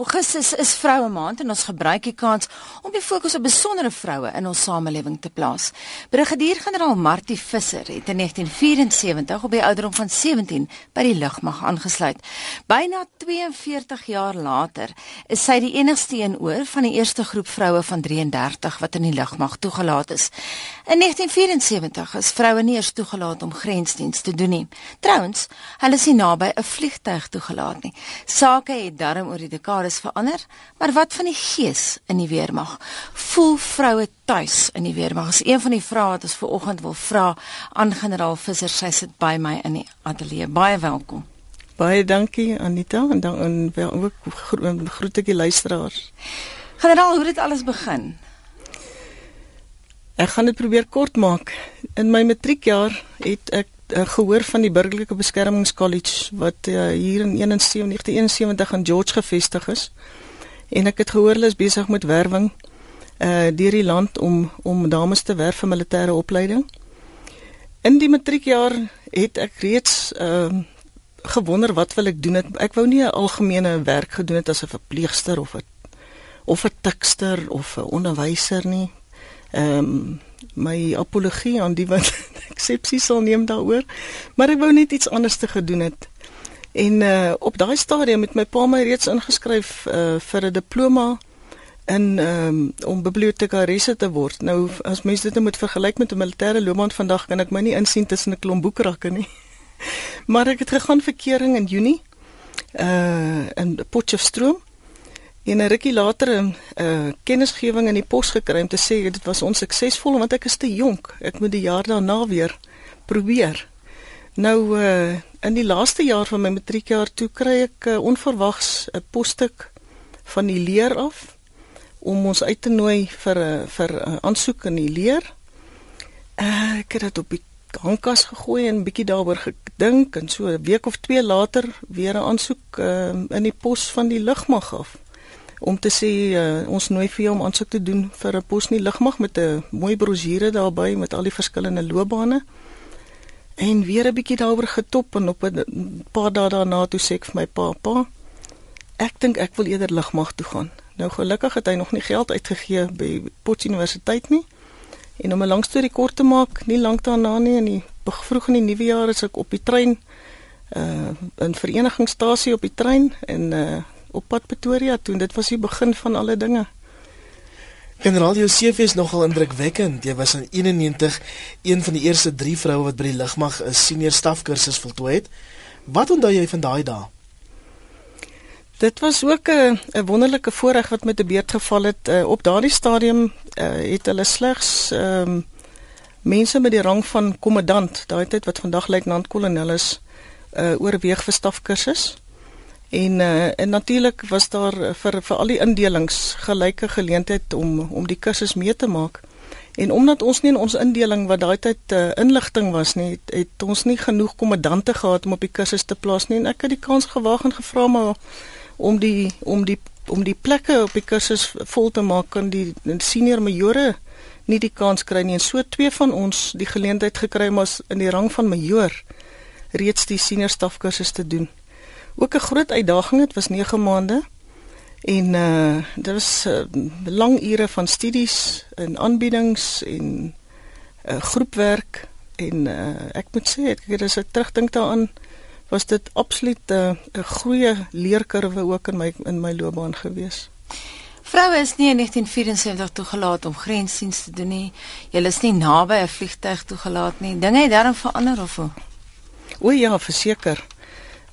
Augustus is vroue maand en ons gebruik die kans om die fokus op besondere vroue in ons samelewing te plaas. Brigadier-generaal Martie Visser het in 1974 op die ouderdom van 17 by die lugmag aangesluit. Byna 42 jaar later is sy die enigste een oor van die eerste groep vroue van 33 wat in die lugmag toegelaat is. In 1974 is vroue nie eers toegelaat om grensdiens te doen nie. Trouwens, hulle is nie naby 'n vliegtuig toegelaat nie. Sake het darm oor die dekades is verander, maar wat van die gees in die weermag? Voel vroue tuis in die weermag? Is een van die vrae wat ons ver oggend wil vra aan generaal Visser. Sy sit by my in die ateljee. Baie welkom. Baie dankie Anita en dan en ook groet ek die luisteraars. Generaal, hoe het dit alles begin? Ek gaan dit probeer kort maak. In my matriekjaar het ek uh, gehoor van die burgerlike beskermingskollege wat uh, hier in 1971 in George gevestig is. En ek het gehoor hulle is besig met werwing uh deur die land om om dames te werf vir militêre opleiding. In die matriekjaar het ek reeds uh gewonder wat wil ek doen? Het, ek wou nie 'n algemene werk gedoen het as 'n verpleegster of 'n of 'n tikster of 'n onderwyser nie. Ehm um, my apologie aan die wat eksepsie sal neem daaroor, maar ek wou net iets anders te gedoen het. En uh op daai stadium het my pa my reeds ingeskryf uh vir 'n diploma in um, om bibliotekaresse te word. Nou as mense dit nou moet vergelyk met 'n militêre loopbaan vandag kan ek my nie insien tussen 'n klomp boekrakke nie. maar ek het gegaan vir kering in Junie uh in Potchefstroom en 'n rukkie later 'n uh, kennisgewing in die pos gekry om te sê dit was onsuksesvol want ek is te jonk. Ek moet die jaar daarna weer probeer. Nou uh, in die laaste jaar van my matriekjaar toe kry ek uh, onverwags 'n posstuk van die leer af om ons uit te nooi vir 'n uh, vir 'n uh, aansoek in die leer. Uh, ek het dit op die hangkas gegooi en bietjie daaroor gedink en so 'n week of 2 later weer 'n aansoek uh, in die pos van die lugmag af om te sê uh, ons nooi vir jou om aansoek te doen vir 'n pos in die lugmag met 'n mooi brosjure daarbey met al die verskillende loopbane. En weer 'n bietjie daaroor getop en op 'n paar dae daarna toe sê ek vir my pa, pa, ek dink ek wil eerder lugmag toe gaan. Nou gelukkig het hy nog nie geld uitgegee by Potchefstroom Universiteit nie. En om 'n lang storie kort te maak, nie lank daarna nie in die vroeg in die nuwe jaar is ek op die trein uh in verenigingsstasie op die trein en uh op pad Pretoria toe. Dit was die begin van alle dinge. Generaal Josef is nogal indrukwekkend. Jy was in 91 een van die eerste 3 vroue wat by die lugmag 'n senior stafkursus voltooi het. Wat onthou jy van daai dae? Dit was ook 'n 'n wonderlike voorreg wat met 'n beurt geval het. Uh, op daardie stadium uh, het hulle slegs ehm um, mense met die rang van kommandant, daai tyd wat vandag luitenant-kolonel is, uh, oorweeg vir stafkursus. En uh, en natuurlik was daar vir vir al die indelings gelyke geleentheid om om die kursus mee te maak. En omdat ons nie in ons indeling wat daai tyd uh, inligting was nie, het, het ons nie genoeg kommandante gehad om op die kursus te plaas nie en ek het die kans gewaag en gevra maar om die om die om die plekke op die kursus vol te maak kan die senior majore nie die kans kry nie en so twee van ons die geleentheid gekry om as in die rang van major reeds die senior stafkursus te doen. Ook 'n groot uitdaging het was 9 maande en uh dit was uh, lang ure van studies en aanbiedings en uh, groepwerk en uh, ek moet sê ek as ek terugdink daaraan was dit absoluut 'n uh, goeie leerkurwe ook in my in my loopbaan gewees. Vroue is nie in 1974 toegelaat om grensdiens te doen nie. Julle is nie naby 'n vliegtuig toegelaat nie. Dinge het daarom verander of hoe? O ja, verseker.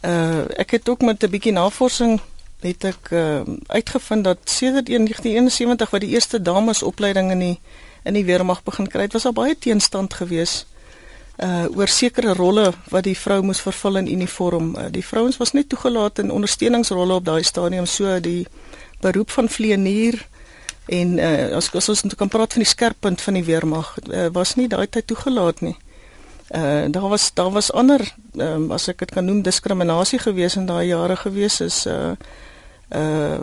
Uh ek het ook met 'n bietjie navorsing het ek uh uitgevind dat sedert 1971 wat die eerste dames opleiding in die in die weermag begin kry het, was daar baie teenstand geweest uh oor sekere rolle wat die vrou moes vervul in uniform. Uh, die vrouens was net toegelaat in ondersteuningsrolle op daai stadium so die beroep van vlieënier en uh as, as ons kan praat van die skerppunt van die weermag uh, was nie daai tyd toegelaat nie. Uh daar was daar was ander um, as ek dit kan noem diskriminasie gewees in daai jare gewees is uh uh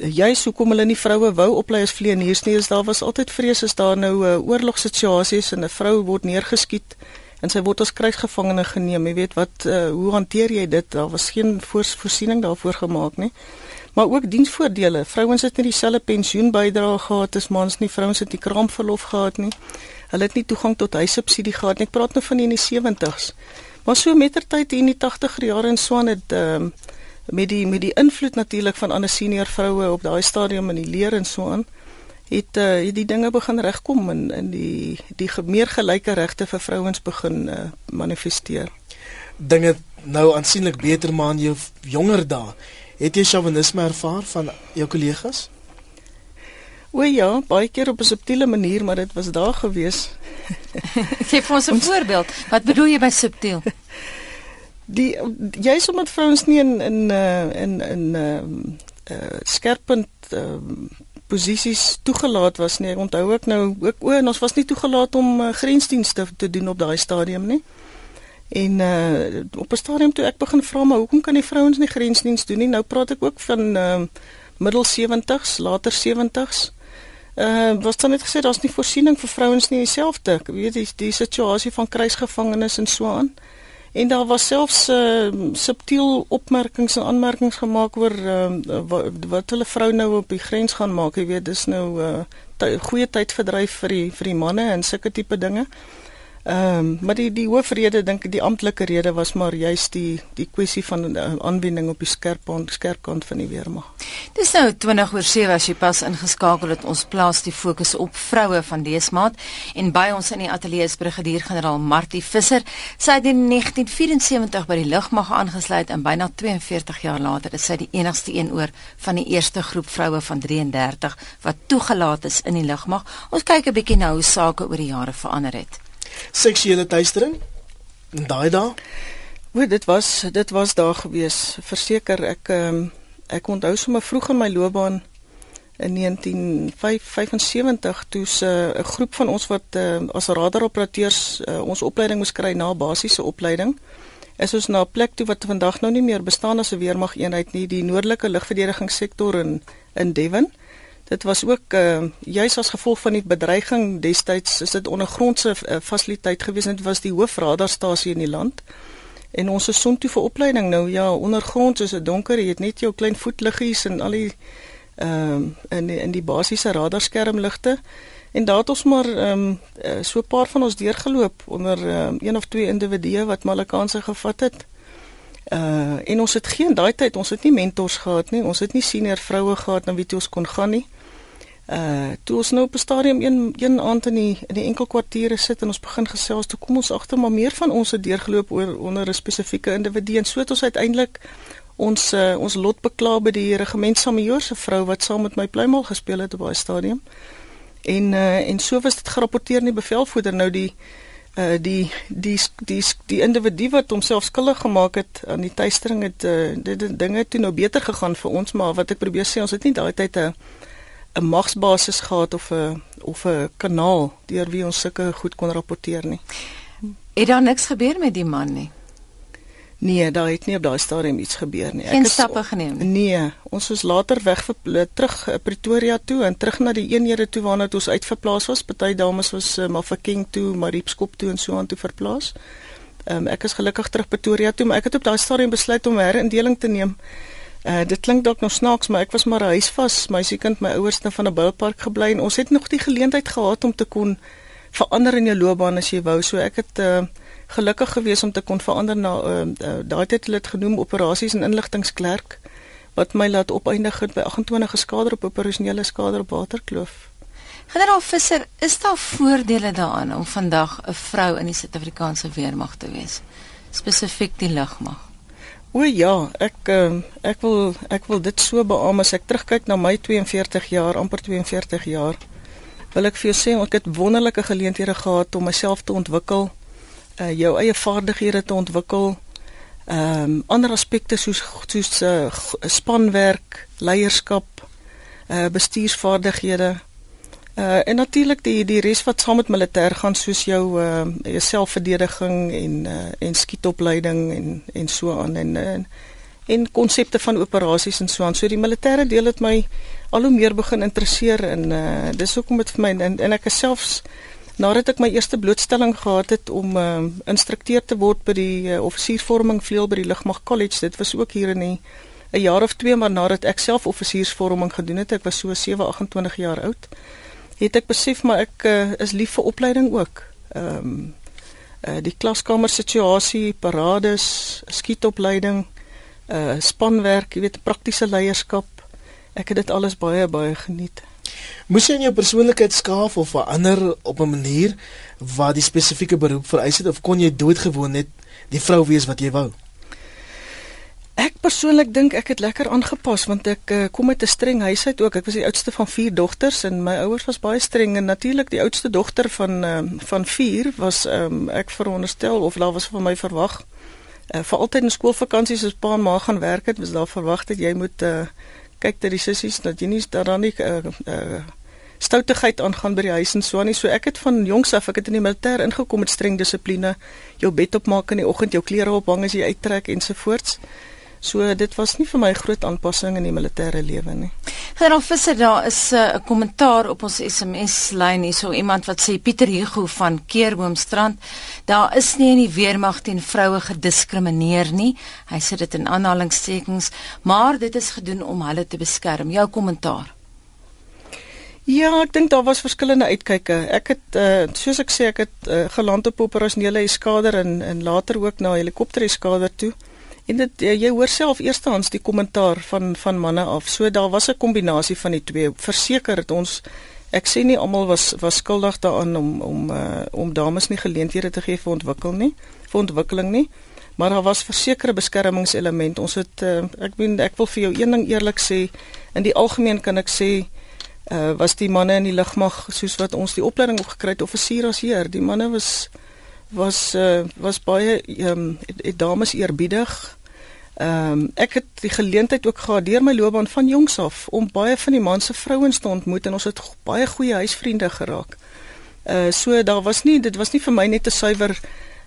juis hoekom hulle nie vroue wou oplei as vlieëniers nie is daar was altyd vrees as daar nou 'n uh, oorlogssituasies en 'n vrou word neergeskiet en sy word as krygsgevangene geneem. Jy weet wat uh, hoe hanteer jy dit? Daar was geen voorsiening daarvoor gemaak nie. Maar ook diensvoordele. Vrouens het nie dieselfde pensioenbydrae gehad as mans nie. Vrouens het nie kraamverlof gehad nie. Hulle het nie toegang tot huissubsidie gehad nie. Ek praat nou van in die 70's. Maar so mettertyd in die 80er jare in Swan het ehm um, met die met die invloed natuurlik van ander senior vroue op daai stadium in die leer en so aan het uh, het die dinge begin regkom en in die die meer gelyke regte vir vrouens begin uh, manifesteer. Dinge nou aansienlik beter maar in jou jonger dae. Het jy chauvinisme ervaar van jou kollegas? O ja, baie keer op 'n subtiele manier, maar dit was daar gewees. Gee vir ons 'n voorbeeld. Wat bedoel jy by subtiel? Die jy sê met vrouens nie in in uh, in in uh, uh, skerpunt uh, posisies toegelaat was nie. Ek onthou ook nou ook o, ons was nie toegelaat om uh, grensdienste te doen op daai stadium nie. En uh op 'n stadium toe ek begin vra maar hoekom kan die vrouens nie grensdiens doen nie? Nou praat ek ook van uh middel 70s, later 70s. Uh was dan net gesê daar's nie voorsiening vir vrouens nie dieselfde. Ek weet die die situasie van kruisgevangenes en so aan. En daar was selfs uh subtiel opmerkings en aanmerkings gemaak oor uh wat, wat hulle vrou nou op die grens gaan maak. Jy weet, dis nou uh goeie tyd verdryf vir die vir die manne en sulke tipe dinge. Ehm um, maar die die hoofrede dink ek die amptelike rede was maar juist die die kwessie van eh, aanwending op die skerpkant skerpkant van die weermag. Dis nou 20 oor 7 as jy pas ingeskakel het ons plaas die fokus op vroue van Deesmaat en by ons in die ateljee is brigadier-generaal Martie Visser. Sy het in 1974 by die lugmag aangesluit en byna 42 jaar later is sy die enigste een oor van die eerste groep vroue van 33 wat toegelaat is in die lugmag. Ons kyk 'n bietjie nou hoe sake oor die jare verander het seksuele teistering in daai dae? O, dit was dit was daar gewees. Verseker ek um, ek onthou sommer vroeg in my loopbaan in 1975 toe 'n groep van ons wat uh, as radaroperateurs uh, ons opleiding moes kry na basiese opleiding is ons na 'n plek toe wat vandag nou nie meer bestaan as 'n weermag eenheid nie, die noordelike lugverdedigingssektor in in Devon. Dit was ook uh, juis as gevolg van die bedreiging destyds is dit ondergrondse uh, fasiliteit gewees en dit was die hoofradarstasie in die land. En ons is soontoe vir opleiding nou ja, ondergrond is dit donker, jy het net jou klein voetliggies en al die ehm uh, in die, in die basiese radarskermligte en daar het ons maar ehm um, so 'n paar van ons deurgeloop onder um, een of twee individue wat Malakanse gevat het. Uh en ons het geen daai tyd, ons het nie mentors gehad nie, ons het nie senior vroue gehad na wie toe ons kon gaan nie. Uh toe ons nou op 'n stadium een een aand in die in die enkel kwartiere sit en ons begin gesels, toe kom ons agter maar meer van ons het deurgeloop oor onder 'n spesifieke individu en so het ons uiteindelik ons uh, ons lot bekla by die regiment Samajoor se vrou wat saam met my pluimal gespeel het op daai stadium. En uh en so was dit gerapporteer in die bevelvoerder nou die uh die die die die individu wat homself skuldig gemaak het aan die tuistering het uh dit dinge toe nou beter gegaan vir ons maar wat ek probeer sê ons het nie daai tyd 'n 'n magsbasis gehad of 'n of 'n kanaal deur wie ons sulke goed kon rapporteer nie. Het daar niks gebeur met die man nie? Nee, daar het nie op daai stadium iets gebeur nie. Geen Ek is stappe geneem nie. Nee, ons is later weg terug uh, Pretoria toe en terug na die eenhede toe waarna ons uitverplaas was. Party dames was uh, Mafeking toe, Mariepskop toe en so aan toe verplaas. Um, ek is gelukkig terug Pretoria toe, maar ek het op daai stadium besluit om herindeling te neem Uh dit klink dalk nog snaaks, maar ek was maar huisvas, my seekind, my ouers het van 'n boupark gebly en ons het nog die geleentheid gehad om te kon verander in jou loopbaan as jy wou. So ek het uh gelukkig gewees om te kon verander na uh, uh daai tyd het dit genoem operasies en inligtingsklerk wat my laat opeindig het by 28 geskader op operasionele skader op Waterkloof. Generaal Visser, is daar voordele daaraan om vandag 'n vrou in die Suid-Afrikaanse weermag te wees? Spesifiek die lugmag. O ja, ek ehm, ek wil ek wil dit so beamoen as ek terugkyk na my 42 jaar, amper 42 jaar. Wil ek vir jou sê ek het wonderlike geleenthede gehad om myself te ontwikkel, uh jou eie vaardighede te ontwikkel. Ehm um, ander aspekte soos soos uh, spanwerk, leierskap, uh bestuursvaardighede. Uh en natuurlik die die res wat saam met militêr gaan soos jou uh selfverdediging en uh en skietopleiding en en so aan en en, en konsepte van operasies en so aan. So die militêre deel het my al hoe meer begin interesseer en uh dis hoekom dit vir my en, en ek is selfs nadat ek my eerste blootstelling gehad het om uh instrukteur te word by die uh, offisiervorming vleuel by die Lugmag College. Dit was ook hier in die 'n jaar of 2 maar nadat ek self offisiersvorming gedoen het, ek was so 7, 28 jaar oud, het ek besef maar ek uh, is lief vir opleiding ook. Ehm um, uh, die klaskamer situasie, parades, skietopleiding, uh spanwerk, jy weet praktiese leierskap. Ek het dit alles baie baie geniet. Moes jy in jou persoonlikheid skaaf of verander op 'n manier wat die spesifieke beroep vereis het of kon jy doodgewoon net die vrou wees wat jy wou? Persoonlik dink ek het lekker aangepas want ek uh, kom uit 'n streng huishoud ook. Ek was die oudste van 4 dogters en my ouers was baie streng en natuurlik die oudste dogter van uh, van 4 was um, ek veronderstel of daar was van my verwag uh, vir altyd in skoolvakansies as pa en ma gaan werk het, was daar verwag dat jy moet uh, kyk dat die sissies dat jy nie daar dan nie uh, uh, stoutigheid aangaan by die huis en so aan nie. So ek het van jongs af, ek het in die militêr ingekom met streng dissipline. Jou bed opmaak in die oggend, jou klere ophang as jy uittrek ensovoorts. So dit was nie vir my groot aanpassing in die militêre lewe nie. Generaal Visser, daar is eh, 'n uh, kommentaar op ons SMS lyn hier, so iemand wat sê Pieter Hugo van Keerboomstrand, daar is nie in die weermag teen vroue gediskrimineer nie. Hy sê dit in aanhalingstekens, maar dit is gedoen om hulle te beskerm. Jou kommentaar. Ja, ek dink daar was verskillende uitkyke. Ek het uh, soos ek sê, ek het uh, geland op operasionele eskader en en later ook na helikopter eskader toe. En dit jy, jy hoor self eerstehands die kommentaar van van manne af. So daar was 'n kombinasie van die twee. Verseker het ons ek sê nie almal was was skuldig daaraan om om uh, om dames nie geleenthede te gee vir ontwikkel nie, vir ontwikkeling nie. Maar daar was versekerde beskermingselement. Ons het uh, ek bedoel ek wil vir jou een ding eerlik sê, in die algemeen kan ek sê uh, was die manne in die lugmag soos wat ons die opleiding opgekry het offisier as heer. Die manne was was uh, was baie ehm um, het, het dames eerbiedig. Ehm um, ek het die geleentheid ook gehad deur my loopbaan van jongs af om baie van die man se vrouens te ontmoet en ons het baie goeie huisvriende geraak. Uh so daar was nie dit was nie vir my net 'n suiwer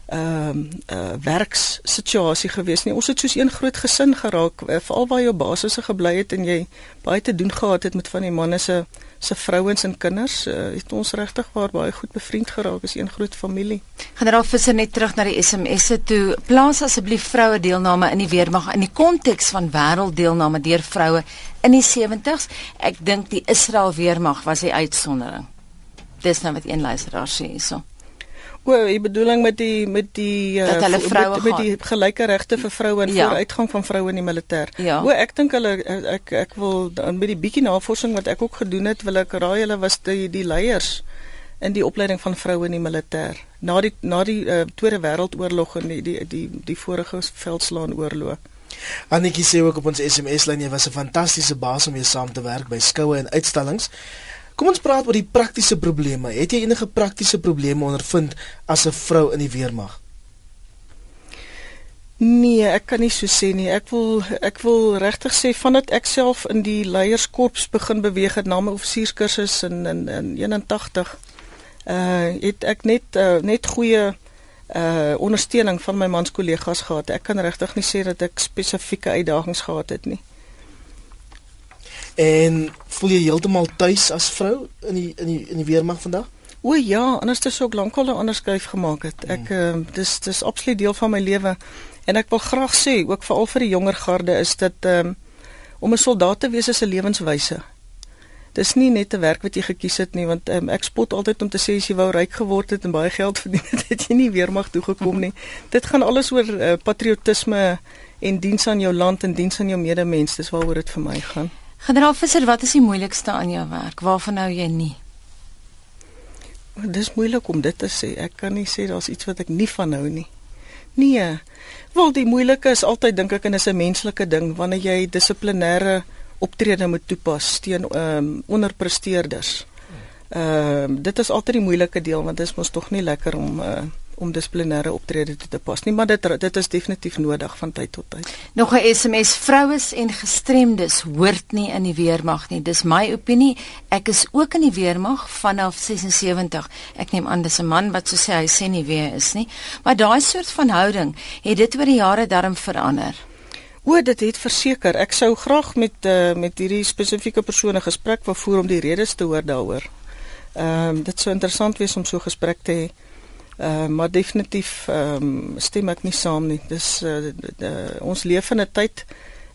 ehm um, uh werkssituasie gewees nie. Ons het soos een groot gesin geraak, uh, veral waar jou basisse gebly het en jy baie te doen gehad het met van die manne se se vrouens en kinders. Uh, het ons regtig waar baie goed bevriend geraak as een groot familie. Generaal Visser net terug na die SMS'e toe. Plaas asseblief vroue deelname in die weermag in die konteks van wêrelddeelname deur vroue in die 70s. Ek dink die Israel weermag was die uitsondering. Dis nou wat een luisteraar sê hierso. O, die bedoeling met die met die uh, met, met, met die gelyke regte vir vroue en ja. vooruitgang van vroue in die militêr. Ja. O, ek dink hulle ek ek wil met die bietjie navorsing wat ek ook gedoen het, wil ek raai hulle was die die leiers in die opleiding van vroue in die militêr. Na die na die uh, Tweede Wêreldoorlog en die die die, die vorige veldslaan oorlog. Annetjie sê ook op ons SMS lyn jy was 'n fantastiese baas om mee saam te werk by skoue en uitstallings. Kom ons praat oor die praktiese probleme. Het jy enige praktiese probleme ondervind as 'n vrou in die weermag? Nee, ek kan nie so sê nie. Ek wil ek wil regtig sê vandat ek self in die leierskorps begin beweeg het na my offisierskursus in in in 81 uh het ek net uh, net goeie uh ondersteuning van my manskollegas gehad. Ek kan regtig nie sê dat ek spesifieke uitdagings gehad het nie. En voel jy heeltemal tuis as vrou in die in die in die weermag vandag? O ja, anders het ek ook lankal 'n ander skuif gemaak het. Ek hmm. uh, dis dis absoluut deel van my lewe en ek wil graag sê ook veral vir die jonger garde is dit um, om 'n soldaat te wees is 'n lewenswyse. Dis nie net 'n werk wat jy gekies het nie want um, ek spot altyd om te sê as jy wou ryk geword het en baie geld verdien het, het jy nie weermag toe gekom nie. dit gaan alles oor uh, patriotisme en diens aan jou land en diens aan jou medemens. Dis waaroor dit vir my gaan. Generaal Visser, wat is die moeilikste aan jou werk? Waarvan nou jy nie? Dis moeilik om dit te sê. Ek kan nie sê daar's iets wat ek nie van hou nie. Nee. Wel die moeilike is altyd dink ek en is 'n menslike ding wanneer jy dissiplinêre optrede moet toepas teen ehm um, onderpresteerders. Ehm um, dit is altyd die moeilike deel want dit is mos tog nie lekker om uh, om dissiplinêre optrede toe te pas nie, maar dit dit is definitief nodig van tyd tot tyd. Nog 'n SMS: Vroues en gestremdes hoort nie in die weermag nie. Dis my opinie. Ek is ook in die weermag vanaf 76. Ek neem aan dis 'n man wat so sê hy sê nie wie hy is nie, maar daai soort van houding het dit oor die jare darm verander. O, dit het verseker. Ek sou graag met uh, met hierdie spesifieke persone gesprek wil voer om die redes te hoor daaroor. Ehm um, dit sou interessant wees om so 'n gesprek te hê. Uh, maar definitief um, stem ek nie saam nie. Dis uh, ons leef in 'n tyd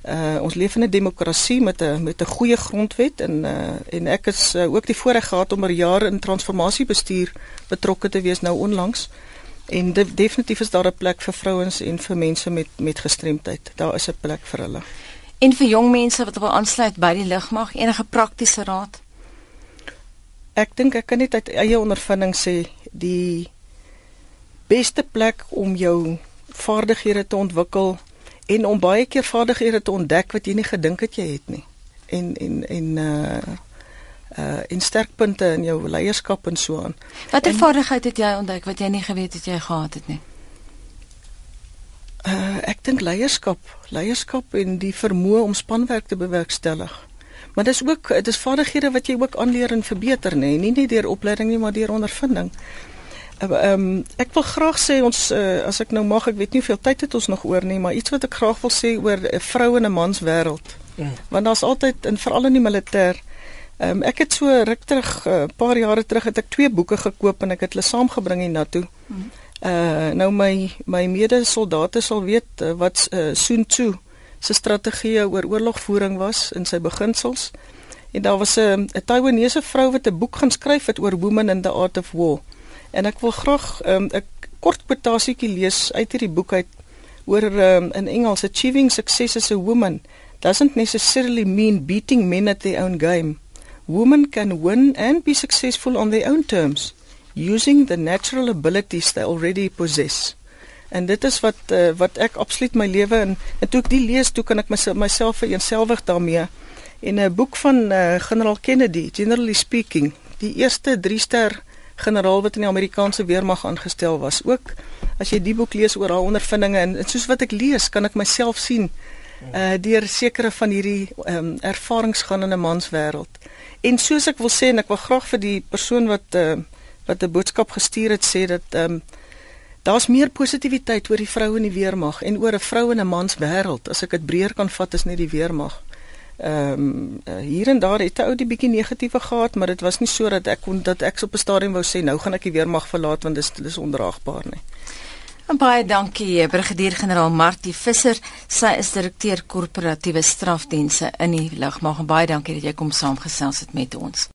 Uh ons leef in 'n demokrasie met 'n met 'n goeie grondwet en uh en ek is uh, ook die voorreg gehad om oor jare in transformasiebestuur betrokke te wees nou onlangs. En de, definitief is daar 'n plek vir vrouens en vir mense met met gestremdheid. Daar is 'n plek vir hulle. En vir jong mense wat wil aansluit by die lugmag, enige praktiese raad? Ek dink ek kan net uit eie ondervinding sê die beste plek om jou vaardighede te ontwikkel en om baie keer vaardighede te ontdek wat jy nie gedink het jy het nie. En en en uh uh in sterkpunte in jou leierskap en so aan. Watter vaardigheid het jy ontdek wat jy nie geweet het jy gehad het nie? Uh ek dink leierskap, leierskap en die vermoë om spanwerk te bewerkstellig. Maar dis ook dis vaardighede wat jy ook aanleer en verbeter nê, nie net deur opleiding nie, maar deur ondervinding. Ehm um, ek wil graag sê ons uh, as ek nou mag, ek weet nie hoeveel tyd het ons nog oor nie, maar iets wat ek graag wil sê oor 'n vrou en 'n mans wêreld. Mm. Want daar's altyd in veral in die militêr. Ehm um, ek het so ruk terug 'n uh, paar jare terug het ek twee boeke gekoop en ek het hulle saamgebring hiernatoe. Mm. Uh nou my my medesoldate sal weet uh, wat uh, Sun Tzu se strategie oor oorlogvoering was in sy beginsels. En daar was 'n 'n Taiwanese vrou wat 'n boek gaan skryf het oor women in the art of war. En ek wil graag 'n um, kort kwotasietjie lees uit hierdie boek uit oor um, in Engels achieving success as a woman doesn't necessarily mean beating men at their own game. Women can win and be successful on their own terms using the natural abilities they already possess. En dit is wat uh, wat ek absoluut my lewe in en toe ek die lees, toe kan ek myself myself vereenselwig daarmee. In 'n boek van uh, Generaal Kennedy, Generally Speaking, die eerste 3 ster generaal wat in die Amerikaanse weermag aangestel was. Ook as jy die boek lees oor haar ondervindinge en, en soos wat ek lees, kan ek myself sien uh deur sekere van hierdie ehm um, ervarings gaan in 'n mans wêreld. En soos ek wil sê en ek wil graag vir die persoon wat uh wat 'n boodskap gestuur het sê dat ehm um, daar's meer positiwiteit oor die vrou in die weermag en oor 'n vrou in 'n mans wêreld as ek dit breër kan vat as net die weermag. Ehm um, hier en daar het 'n ou die bietjie negatiewe gehad, maar dit was nie so dat ek kon dat ek op 'n stadium wou sê nou gaan ek die weermag verlaat want dit is ondraagbaar nie. En baie dankie Brigadier-generaal Martie Visser. Sy is direkteur korporatiewe strafdienste in die lugmag. Baie dankie dat jy kom saamgesels het met ons.